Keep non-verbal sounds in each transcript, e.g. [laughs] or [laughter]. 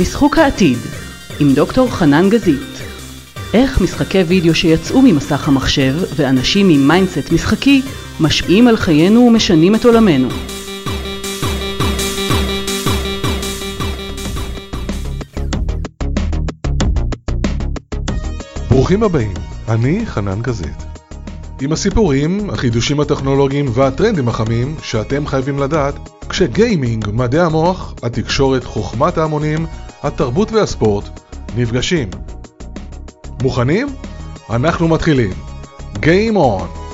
משחוק העתיד עם דוקטור חנן גזית איך משחקי וידאו שיצאו ממסך המחשב ואנשים עם mindset משחקי משפיעים על חיינו ומשנים את עולמנו. ברוכים הבאים, אני חנן גזית. עם הסיפורים, החידושים הטכנולוגיים והטרנדים החמים שאתם חייבים לדעת כשגיימינג, מדעי המוח, התקשורת, חוכמת ההמונים, התרבות והספורט נפגשים. מוכנים? אנחנו מתחילים. Game on!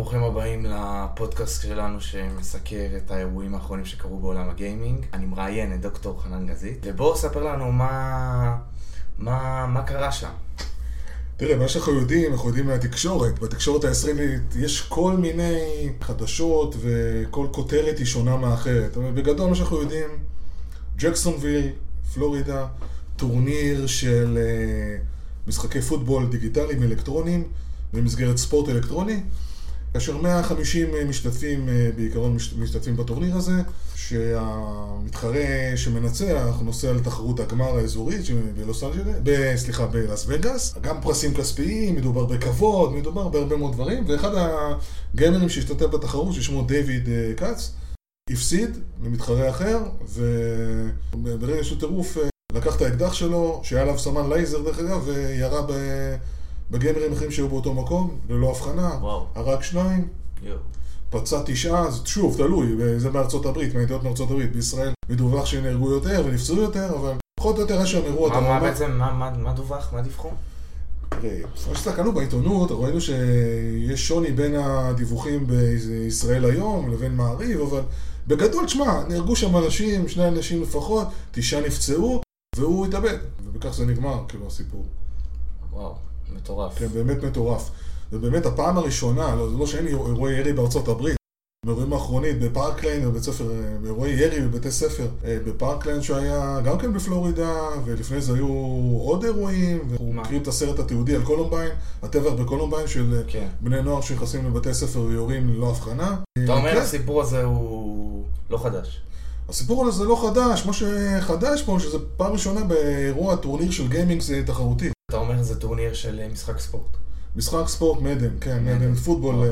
ברוכים הבאים לפודקאסט שלנו שמסקר את האירועים האחרונים שקרו בעולם הגיימינג. אני מראיין את דוקטור חנן גזית, ובואו ספר לנו מה, מה, מה קרה שם. תראה, מה שאנחנו יודעים, אנחנו יודעים מהתקשורת. בתקשורת הישראלית יש כל מיני חדשות וכל כותרת היא שונה מאחרת. אבל בגדול מה שאנחנו יודעים, ג'קסונוויל, פלורידה, טורניר של אה, משחקי פוטבול דיגיטליים אלקטרוניים במסגרת ספורט אלקטרוני. כאשר 150 משתתפים, אה, בעיקרון משתתפים בטורניר הזה, שהמתחרה שמנצח נוסע לתחרות הגמר האזורית בלוס אנג'לס, סליחה, בלאס וגאס, גם פרסים כספיים, מדובר בכבוד, מדובר בהרבה מאוד דברים, ואחד הגיימרים שהשתתף בתחרות, ששמו דיוויד אה, כץ, הפסיד למתחרה אחר, וברגע של טירוף אה, לקח את האקדח שלו, שהיה עליו סמן לייזר דרך אגב, וירה ב... בגיימרים אחרים שהיו באותו מקום, ללא הבחנה, הרג שניים, פצע תשעה, אז שוב, תלוי, זה בארצות הברית, מהידיעות מארצות הברית, בישראל מדווח שנהרגו יותר ונפצעו יותר, אבל פחות או יותר יש שם אירוע... מה בעצם, מה דווח? מה דיווחו? כמו שהסתכלנו בעיתונות, ראינו שיש שוני בין הדיווחים בישראל היום לבין מעריב, אבל בגדול, תשמע, נהרגו שם אנשים, שני אנשים לפחות, תשעה נפצעו, והוא התאבד, ובכך זה נגמר, כאילו, הסיפור. וואו. מטורף. כן, באמת מטורף. ובאמת הפעם הראשונה, לא, זה לא שאין לי אירועי ירי בארצות הברית, באירועים האחרונים, בפארקלנד, בבית ספר, באירועי ירי בבתי ספר, אה, בפארקלנד שהיה גם כן בפלורידה, ולפני זה היו עוד אירועים, והוא מכיר את הסרט התיעודי על קולומביין, הטבח בקולומביין של כן. בני נוער שנכנסים לבתי ספר ויורים ללא הבחנה. אתה אומר, כן. הסיפור הזה הוא לא חדש. הסיפור הזה לא חדש, מה שחדש פה, שזה פעם ראשונה באירוע טורניר של גיימינג תחרותי. זה טורניר של אה, משחק ספורט. משחק ספורט Madden, כן, Madden Football, אה,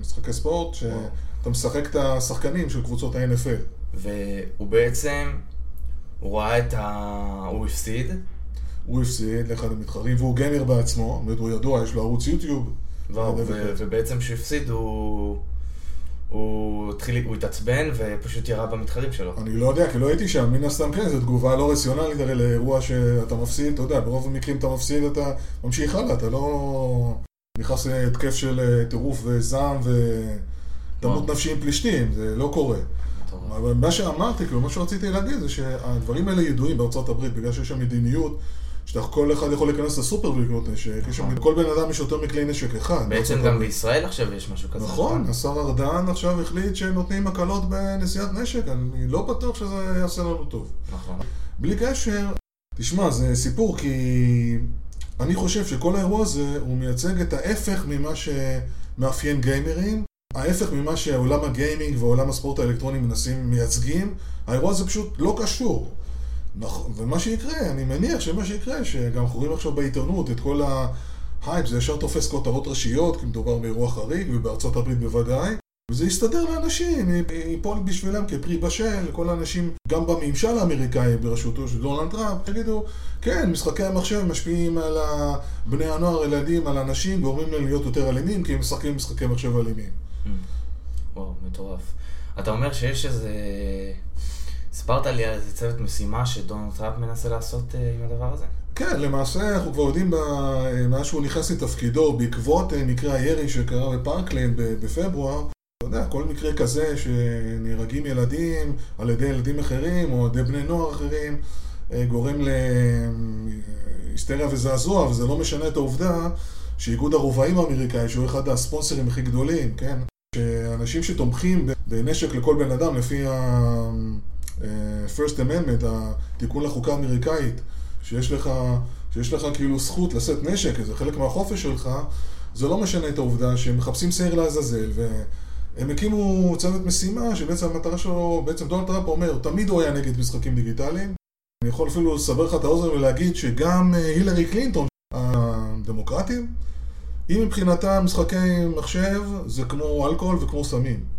משחקי ספורט, שאתה משחק את השחקנים של קבוצות ה-NFL. והוא בעצם, הוא ראה את ה... הוא הפסיד. הוא הפסיד לאחד המתחרים, והוא גיימר בעצמו, הוא ידוע, יש לו ערוץ יוטיוב. ובעצם כשהוא הפסיד הוא... הוא התחיל, הוא התעצבן ופשוט ירה במתחרים שלו. אני לא יודע, כי לא הייתי שם, מן הסתם כן, זו תגובה לא רציונלית הרי לאירוע שאתה מפסיד, אתה יודע, ברוב המקרים אתה מפסיד, אתה ממשיך הלאה, אתה לא נכנס להתקף של אה, טירוף וזעם ותמות נפשי עם פלישתים, זה לא קורה. אבל מה שאמרתי, כאילו, מה שרציתי להגיד זה שהדברים האלה ידועים בארצות הברית, בגלל שיש שם מדיניות שכל אחד יכול להיכנס לסופר ולקנות נשק, יש שם, נכון. כל בן אדם יש יותר מכלי נשק אחד. בעצם גם בישראל עכשיו יש משהו כזה. נכון, נכון, השר ארדן עכשיו החליט שנותנים הקלות בנשיאת נשק, אני לא בטוח שזה יעשה לנו טוב. נכון. בלי קשר, תשמע, זה סיפור כי אני חושב שכל האירוע הזה הוא מייצג את ההפך ממה שמאפיין גיימרים. ההפך ממה שעולם הגיימינג ועולם הספורט האלקטרוני מנסים, מייצגים, האירוע הזה פשוט לא קשור. נכון, ומה שיקרה, אני מניח שמה שיקרה, שגם אנחנו רואים עכשיו בעיתונות את כל ההייפ, זה ישר תופס כותרות ראשיות, כי מדובר באירוע חריג, ובארצות הברית בוודאי, וזה יסתדר לאנשים, ייפול בשבילם כפרי בשל, כל האנשים, גם בממשל האמריקאי בראשותו של דונלד טראמפ, יגידו, כן, משחקי המחשב משפיעים על בני הנוער, ילדים, על אנשים, גורמים להם להיות יותר אלימים, כי הם משחקים משחקי מחשב אלימים. המ. וואו, מטורף. אתה אומר שיש איזה... סיפרת לי על איזה צוות משימה שדונלד טראמפ מנסה לעשות אה, עם הדבר הזה? כן, למעשה אנחנו כבר יודעים אה, מאז שהוא נכנס לתפקידו, בעקבות אה, מקרה הירי שקרה בפארקלנד בפברואר, אתה יודע, כל מקרה כזה שנהרגים ילדים על ידי ילדים אחרים או על ידי בני נוער אחרים, גורם להיסטריה וזעזוע, וזה לא משנה את העובדה שאיגוד הרובעים האמריקאי, שהוא אחד הספונסרים הכי גדולים, כן? שאנשים שתומכים בנשק לכל בן אדם לפי. First Amendment, התיקון לחוקה האמריקאית, שיש לך שיש לך כאילו זכות לשאת נשק, זה חלק מהחופש שלך, זה לא משנה את העובדה שהם מחפשים שעיר לעזאזל, והם הקימו צוות משימה שבעצם המטרה שלו, בעצם דונלד טראמפ אומר, תמיד הוא היה נגד משחקים דיגיטליים. אני יכול אפילו לסבר לך את האוזן ולהגיד שגם אה, הילרי קלינטון, הדמוקרטים, היא מבחינתה משחקי מחשב זה כמו אלכוהול וכמו סמים.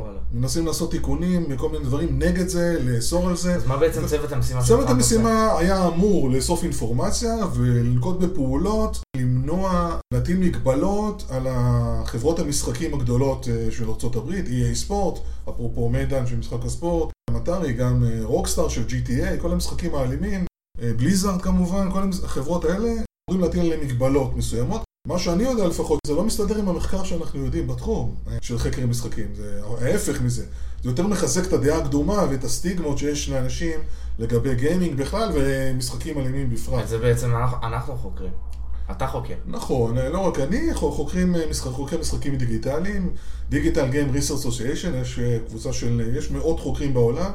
וואלה. מנסים לעשות תיקונים מכל מיני דברים נגד זה, לאסור על זה. אז מה בעצם צוות המשימה צוות המשימה היה אמור לאסוף אינפורמציה ולנקוט בפעולות, למנוע, להטיל מגבלות על החברות המשחקים הגדולות אה, של ארה"ב, EA ספורט, אפרופו מידן של משחק הספורט, גם אתרי, גם רוקסטאר של GTA, כל המשחקים האלימים, אה, בליזארד כמובן, כל החברות האלה אמורים להטיל עליהם מגבלות מסוימות. מה שאני יודע לפחות, זה לא מסתדר עם המחקר שאנחנו יודעים בתחום אה, של חקר משחקים, זה ההפך מזה. זה יותר מחזק את הדעה הקדומה ואת הסטיגמות שיש לאנשים לגבי גיימינג בכלל ומשחקים אלימים בפרט. זה בעצם אנחנו- חוקרים. אתה חוקר. נכון, לא רק אני, חוקרים משחק, חוקרי משחקים דיגיטליים, דיגיטל גיים ריסרס אסוסיישן, יש אה, קבוצה של, יש מאות חוקרים בעולם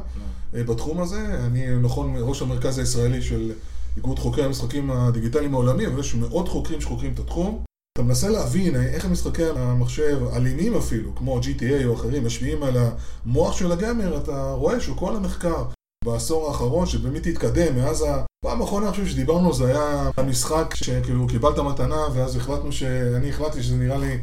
אה, בתחום הזה, אני נכון ראש המרכז הישראלי של איגוד חוקרי המשחקים הדיגיטליים העולמי, אבל יש מאות חוקרים שחוקרים את התחום. אתה מנסה להבין אה, איך המשחקי המחשב, אלימים אפילו, כמו GTA או אחרים, משפיעים על המוח של הגיימר, אתה רואה שכל המחקר בעשור האחרון שבאמת התקדם, מאז הפעם האחרונה אני חושב שדיברנו זה היה המשחק שכאילו קיבלת מתנה ואז החלטנו שאני החלטתי שזה נראה לי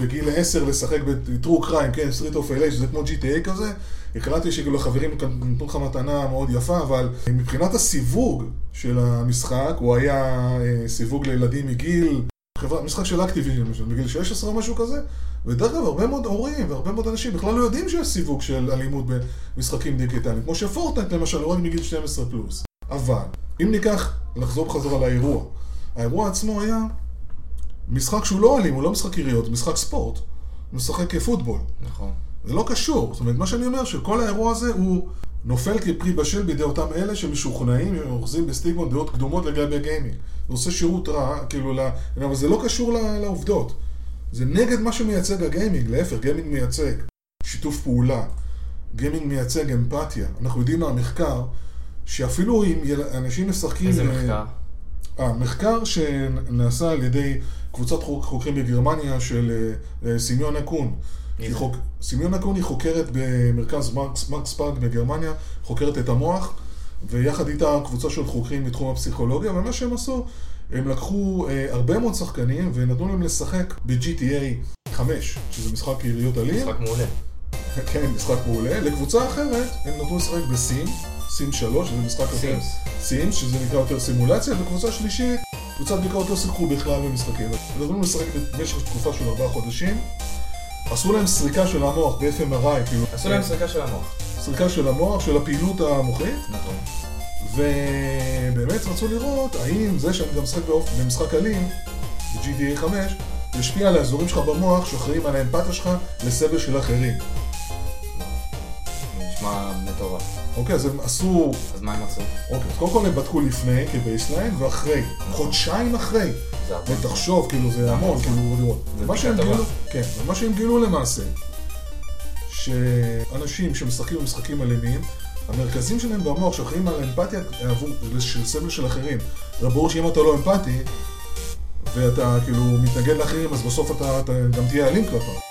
בגיל 10 לשחק ב-True Crime, כן, Street of LA, שזה כמו GTA כזה החלטתי שכאילו החברים נתנו לך מתנה מאוד יפה, אבל מבחינת הסיווג של המשחק, הוא היה אה, סיווג לילדים מגיל, חברה, משחק של אקטיביזם, בגיל 16 או משהו כזה, ודרך אגב, הרבה מאוד הורים והרבה מאוד אנשים בכלל לא יודעים שיש סיווג של אלימות במשחקים דיגיטליים, כמו שפורטנט למשל, רואים מגיל 12 פלוס. אבל, אם ניקח, לחזור בחזרה לאירוע, האירוע עצמו היה משחק שהוא לא אלים, הוא לא משחק יריות, משחק ספורט, הוא משחק פוטבול. נכון. זה לא קשור, זאת אומרת, מה שאני אומר, שכל האירוע הזה הוא נופל כפרי בשל בידי אותם אלה שמשוכנעים, אוחזים בסטיגמות דעות קדומות לגבי גיימינג. זה עושה שירות רע, כאילו, ל... אבל זה לא קשור לעובדות. זה נגד מה שמייצג הגיימינג, להפך, גיימינג מייצג שיתוף פעולה, גיימינג מייצג אמפתיה. אנחנו יודעים מהמחקר שאפילו אם יל... אנשים משחקים... איזה מחקר? אה, מחקר שנעשה על ידי קבוצת חוקרים בגרמניה של אה, סימיון אקון. חוק... סימיון אקון היא חוקרת במרכז מרקס, מרקס פארק בגרמניה, חוקרת את המוח, ויחד איתה קבוצה של חוקרים מתחום הפסיכולוגיה, ומה שהם עשו, הם לקחו אה, הרבה מאוד שחקנים ונתנו להם לשחק ב-GTA 5, שזה משחק יריות אלים. משחק מעולה. [laughs] כן, משחק מעולה. לקבוצה אחרת, הם נתנו לשחק בסים, סים 3, שזה משחק יותר... סימס. סימס, שזה נקרא יותר סימולציה, וקבוצה שלישית, קבוצת ביקורת לא שיחקו בכלל במשחקים. נתנו להם לשחק במשך תקופה של ארבעה חודשים. עשו להם סריקה של המוח ב-FMRI, כאילו... עשו להם סריקה של המוח. סריקה של המוח, של הפעילות המוחית, נכון. ובאמת רצו לראות האם זה שאני גם משחק. במשחק אלים, ב-GTA 5, ישפיע על האזורים שלך במוח שאחראים על האמפתיה שלך לסבל של אחרים. נשמע מטורף. אוקיי, אז הם עשו... אז מה הם עשו? אוקיי, אז קודם כל הם בדקו לפני כ baseline, ואחרי. חודשיים אחרי. ותחשוב, כאילו, זה המון, כאילו, לראות. זה ומה בדיקה שהם. גילו, כן, ומה שהם גילו למעשה, שאנשים שמשחקים במשחקים אלימים, המרכזים שלהם במוח שאחראים על אמפתיה עבור, של סבל של אחרים. זה ברור שאם אתה לא אמפתי, ואתה כאילו מתנגד לאחרים, אז בסוף אתה, אתה גם תהיה אלים כלפיו.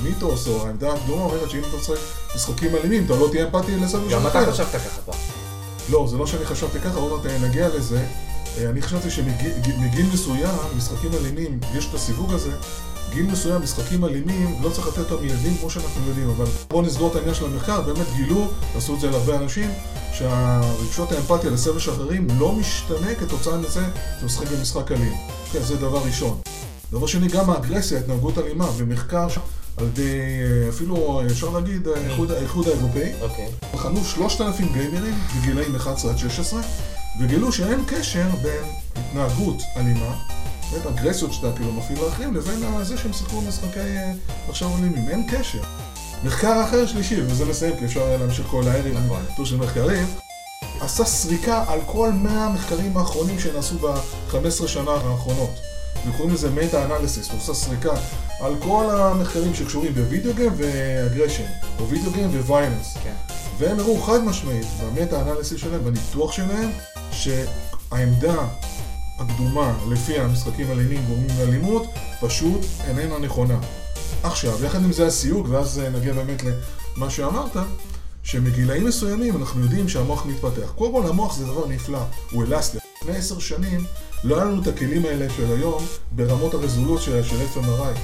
המיתוס או העמדה הקדומה אומרת שאם אתה משחק משחקים אלימים, אתה לא תהיה אמפתי לסבל גם. אתה חשבת ככה פעם. לא, זה לא שאני חשבתי ככה, עוד מעט נגיע לזה. אה, אני חשבתי שמגיל מסוים, משחקים אלימים, יש את הסיווג הזה, גיל מסוים, משחקים אלימים, לא צריך לתת אותם לילדים כמו שאנחנו יודעים, אבל בואו נסגור את העניין של המחקר, באמת גילו, עשו את זה להרבה אנשים, שהרגשות האמפתיה לסבל של אחרים לא משתנה כתוצאה מזה שאתה משחק במשחק אלים. כן, זה דבר ראשון. דבר שני, גם האגרסיה, התנהגות אלימה, ומחקר על ידי, אה, אפילו אפשר להגיד, האיחוד, האיחוד האירופאי, אוקיי. בחנו 3,000 גיימרים בגילאים 11 עד 16 וגילו שאין קשר בין התנהגות אלימה, בין אגרסיות שאתה כאילו מפעיל לאחרים, לבין זה שהם שיחקו משחקי אה, עכשיו אלימים. אין קשר. מחקר אחר שלישי, ובזה נסיים כי אפשר להמשיך כל הערב נכון. טור של מחקרים, עשה סריקה על כל 100 המחקרים האחרונים שנעשו ב-15 שנה האחרונות. וקוראים לזה meta analysis, הוא עושה סריקה על כל המחקרים שקשורים ב video game ו aggression, או video game violence. כן. והם הראו חד משמעית, ב meta analysis שלהם, בניתוח שלהם, שהעמדה הקדומה לפיה המשחקים אלימים גורמים לאלימות, פשוט איננה נכונה. עכשיו, יחד עם זה הסיוג, ואז נגיע באמת למה שאמרת, שמגילאים מסוימים אנחנו יודעים שהמוח מתפתח. קודם כל המוח זה דבר נפלא, הוא אלסטי. לפני עשר שנים לא היה לנו את הכלים האלה של היום ברמות הרזולוציה של FMRI.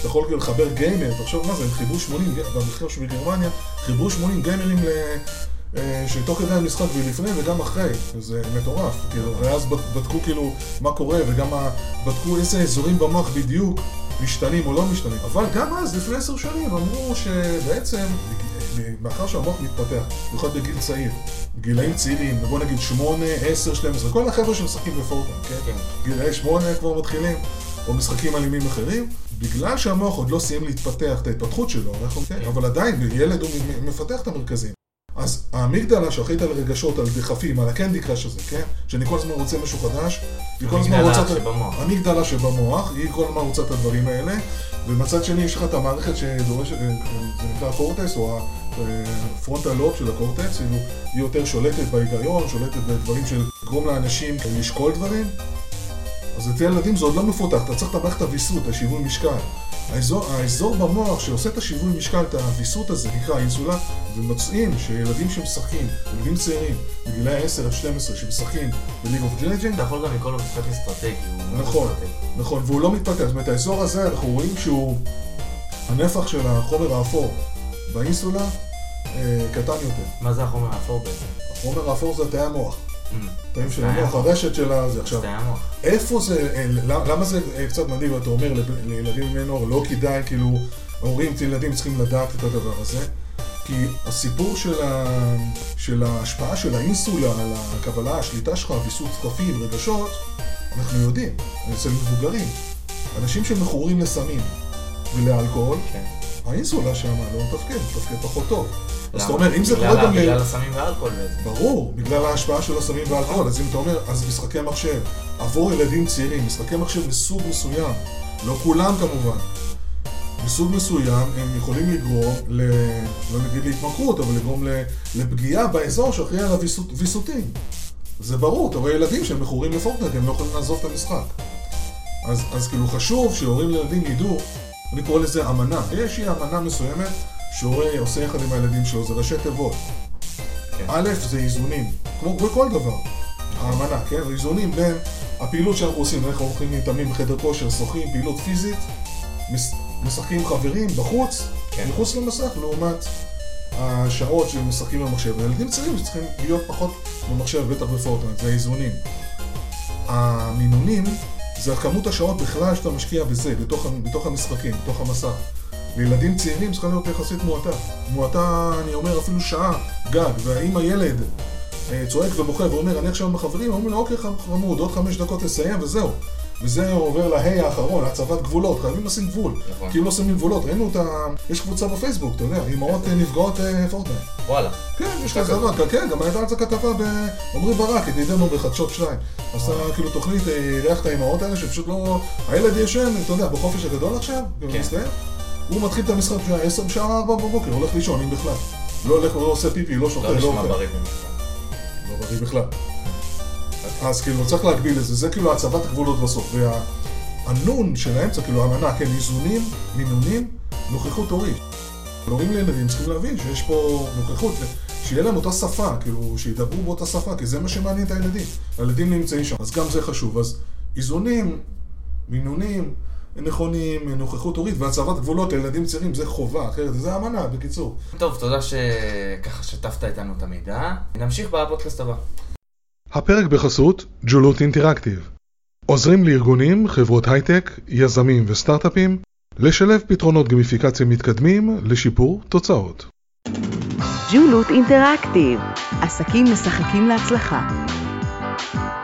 אתה יכול כאילו לחבר גיימר, תחשוב מה זה, הם חיברו 80, במחקר שבגרמניה, חיברו 80 גיימרים ל... אה, שתוך כדי המשחק ולפני וגם אחרי, זה מטורף, כאילו, ואז בדקו כאילו מה קורה וגם בדקו איזה אזורים במוח בדיוק משתנים או לא משתנים. אבל גם אז, לפני עשר שנים, אמרו שבעצם, מאחר שהמוח מתפתח, במיוחד בגיל צעיר, גילאים צעירים, בוא נגיד 8, 10, 12, כל החבר'ה שמשחקים בפורטנט, כן? כן? גילאי 8 כבר מתחילים, או משחקים אלימים אחרים, בגלל שהמוח עוד לא סיים להתפתח את ההתפתחות שלו, אנחנו, כן, אבל עדיין, ילד הוא מפתח את המרכזים. אז האמיגדלה שאחראית על רגשות, על דחפים, על הקנדי קראש הזה, כן? שאני כל הזמן רוצה משהו חדש, היא כל הזמן רוצה... שבמוח. המגדלה שבמוח, היא כל הזמן רוצה את הדברים האלה, ומצד שני יש לך את המערכת שדורשת, אה, זה נקרא קורטס, או הפרונטל לוב של הקורטס, היא יותר שולטת בהיגיון, שולטת בדברים של לגרום לאנשים לשקול דברים. אז אצל ילדים זה עוד לא מפותח, אתה צריך את המערכת הוויסות, השיווי משקל. האזור, האזור במוח שעושה את השיווי משקל, את הוויסות הזה, נקרא אינסולה, ומוצאים שילדים שמשחקים, ילדים צעירים, בגילאי 10 עד 12 שמשחקים ב League of Legends, אתה יכול גם לקרוא לו משחק אסטרטגי, נכון, נכון, והוא לא מתפתח, זאת אומרת האזור הזה, אנחנו רואים שהוא, הנפח של החומר האפור באינסולה אה, קטן יותר. מה זה החומר האפור בעצם? החומר האפור זה תאי המוח. תאים של המוח, הרשת של הזה. עכשיו, איפה זה, אה, למה זה אה, קצת מדהים, אתה אומר לילדים בני נוער, לא כדאי, כאילו, הורים, ילדים צריכים לדעת את הדבר הזה. כי הסיפור של, ה... של ההשפעה של האינסולה על הקבלה, השליטה שלך, ויסות כפים, רגשות, אנחנו יודעים, אצל מבוגרים. אנשים שמכורים לסמים ולאלכוהול, כן. האינסולה שם לא מתפקד, מתפקד פחות טוב. אז אתה אומר, אם זה קורה גם... בגלל הסמים והאלכוהול בעצם. ברור, בגלל ההשפעה של הסמים והאלכוהול. אז אם אתה אומר, אז משחקי מחשב, עבור ילדים צעירים, משחקי מחשב מסוג מסוים, לא כולם כמובן, מסוג מסוים הם יכולים לגרום, ל... לא נגיד להתמכרות, אבל לגרום לפגיעה באזור שאחראי על הוויסותים. זה ברור, אתה רואה ילדים שהם מכורים לפורטנט, הם לא יכולים לעזוב את המשחק. אז, אז כאילו חשוב שהורים לילדים ידעו, אני קורא לזה אמנה. יש איזושהי אמנה מסוימת שהורה עושה יחד עם הילדים שלו, זה ראשי תיבות. כן. א', זה איזונים, כמו בכל דבר. האמנה, כן? איזונים בין הפעילות שאנחנו עושים, אנחנו הולכים להתאמים בחדר כושר, שוחים, פעילות פיזית, משחקים חברים בחוץ, כן. מחוץ למסך, לעומת השעות שמשחקים במחשב. הילדים צעירים שצריכים להיות פחות במחשב, בטח בפורטנט, זה האיזונים. המינונים זה כמות השעות בכלל שאתה משקיע בזה, בתוך, בתוך המשחקים, בתוך המסך. לילדים צעירים צריכה להיות יחסית מועטה. מועטה, אני אומר, אפילו שעה גג, והאם הילד אה, צועק ובוכה ואומר, אני עכשיו עם החברים, אומרים לו, אוקיי, חמוד, עוד חמש דקות תסיים וזהו. וזה עובר להי האחרון, הצבת גבולות, חייבים לשים גבול. נכון. כי אם לא שמים גבולות, ראינו את ה... יש קבוצה בפייסבוק, אתה יודע, אימהות אה, נפגעות אה, פורטנייט. וואלה. כן, יש כזה דבר, כן, גם הייתה על זה כתבה בעמרי ברק, ידידנו בחדשות 2. עשה כאילו תוכנית, אירח את האימהות האלה, שפשוט לא... הילד ישן, אתה יודע, בחופש הגדול עכשיו, כן. הוא מתחיל את המשחק בשעה 10 בשעה 4 בבוקר, הולך לישון, אם בכלל. לא הולך, לא עושה פיפי, לא שותה, לא אוכל. לא נשמע בריא בכלל. לא בריא בכלל. אז כאילו צריך להגביל את זה, זה כאילו הצבת הגבולות בסוף. והנון של האמצע, כאילו האמנה, כן, איזונים, מינונים, נוכחות הורית. הורים לילדים צריכים להבין שיש פה נוכחות, שיהיה להם אותה שפה, כאילו, שידברו באותה שפה, כי זה מה שמעניין את הילדים. הילדים נמצאים שם, אז גם זה חשוב. אז איזונים, מינונים, נכונים, נוכחות הורית והצבת גבולות לילדים צעירים, זה חובה, אחרת זה אמנה, בקיצור. טוב, תודה שככה שתפת איתנו את המידע. נמשיך בפודקאסט הבא. הפרק בחסות ג'ולות אינטראקטיב. עוזרים לארגונים, חברות הייטק, יזמים וסטארט-אפים לשלב פתרונות גמיפיקציה מתקדמים לשיפור תוצאות. ג'ולות אינטראקטיב, עסקים משחקים להצלחה.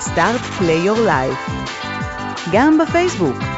סטארט פליי יור לייף. גם בפייסבוק.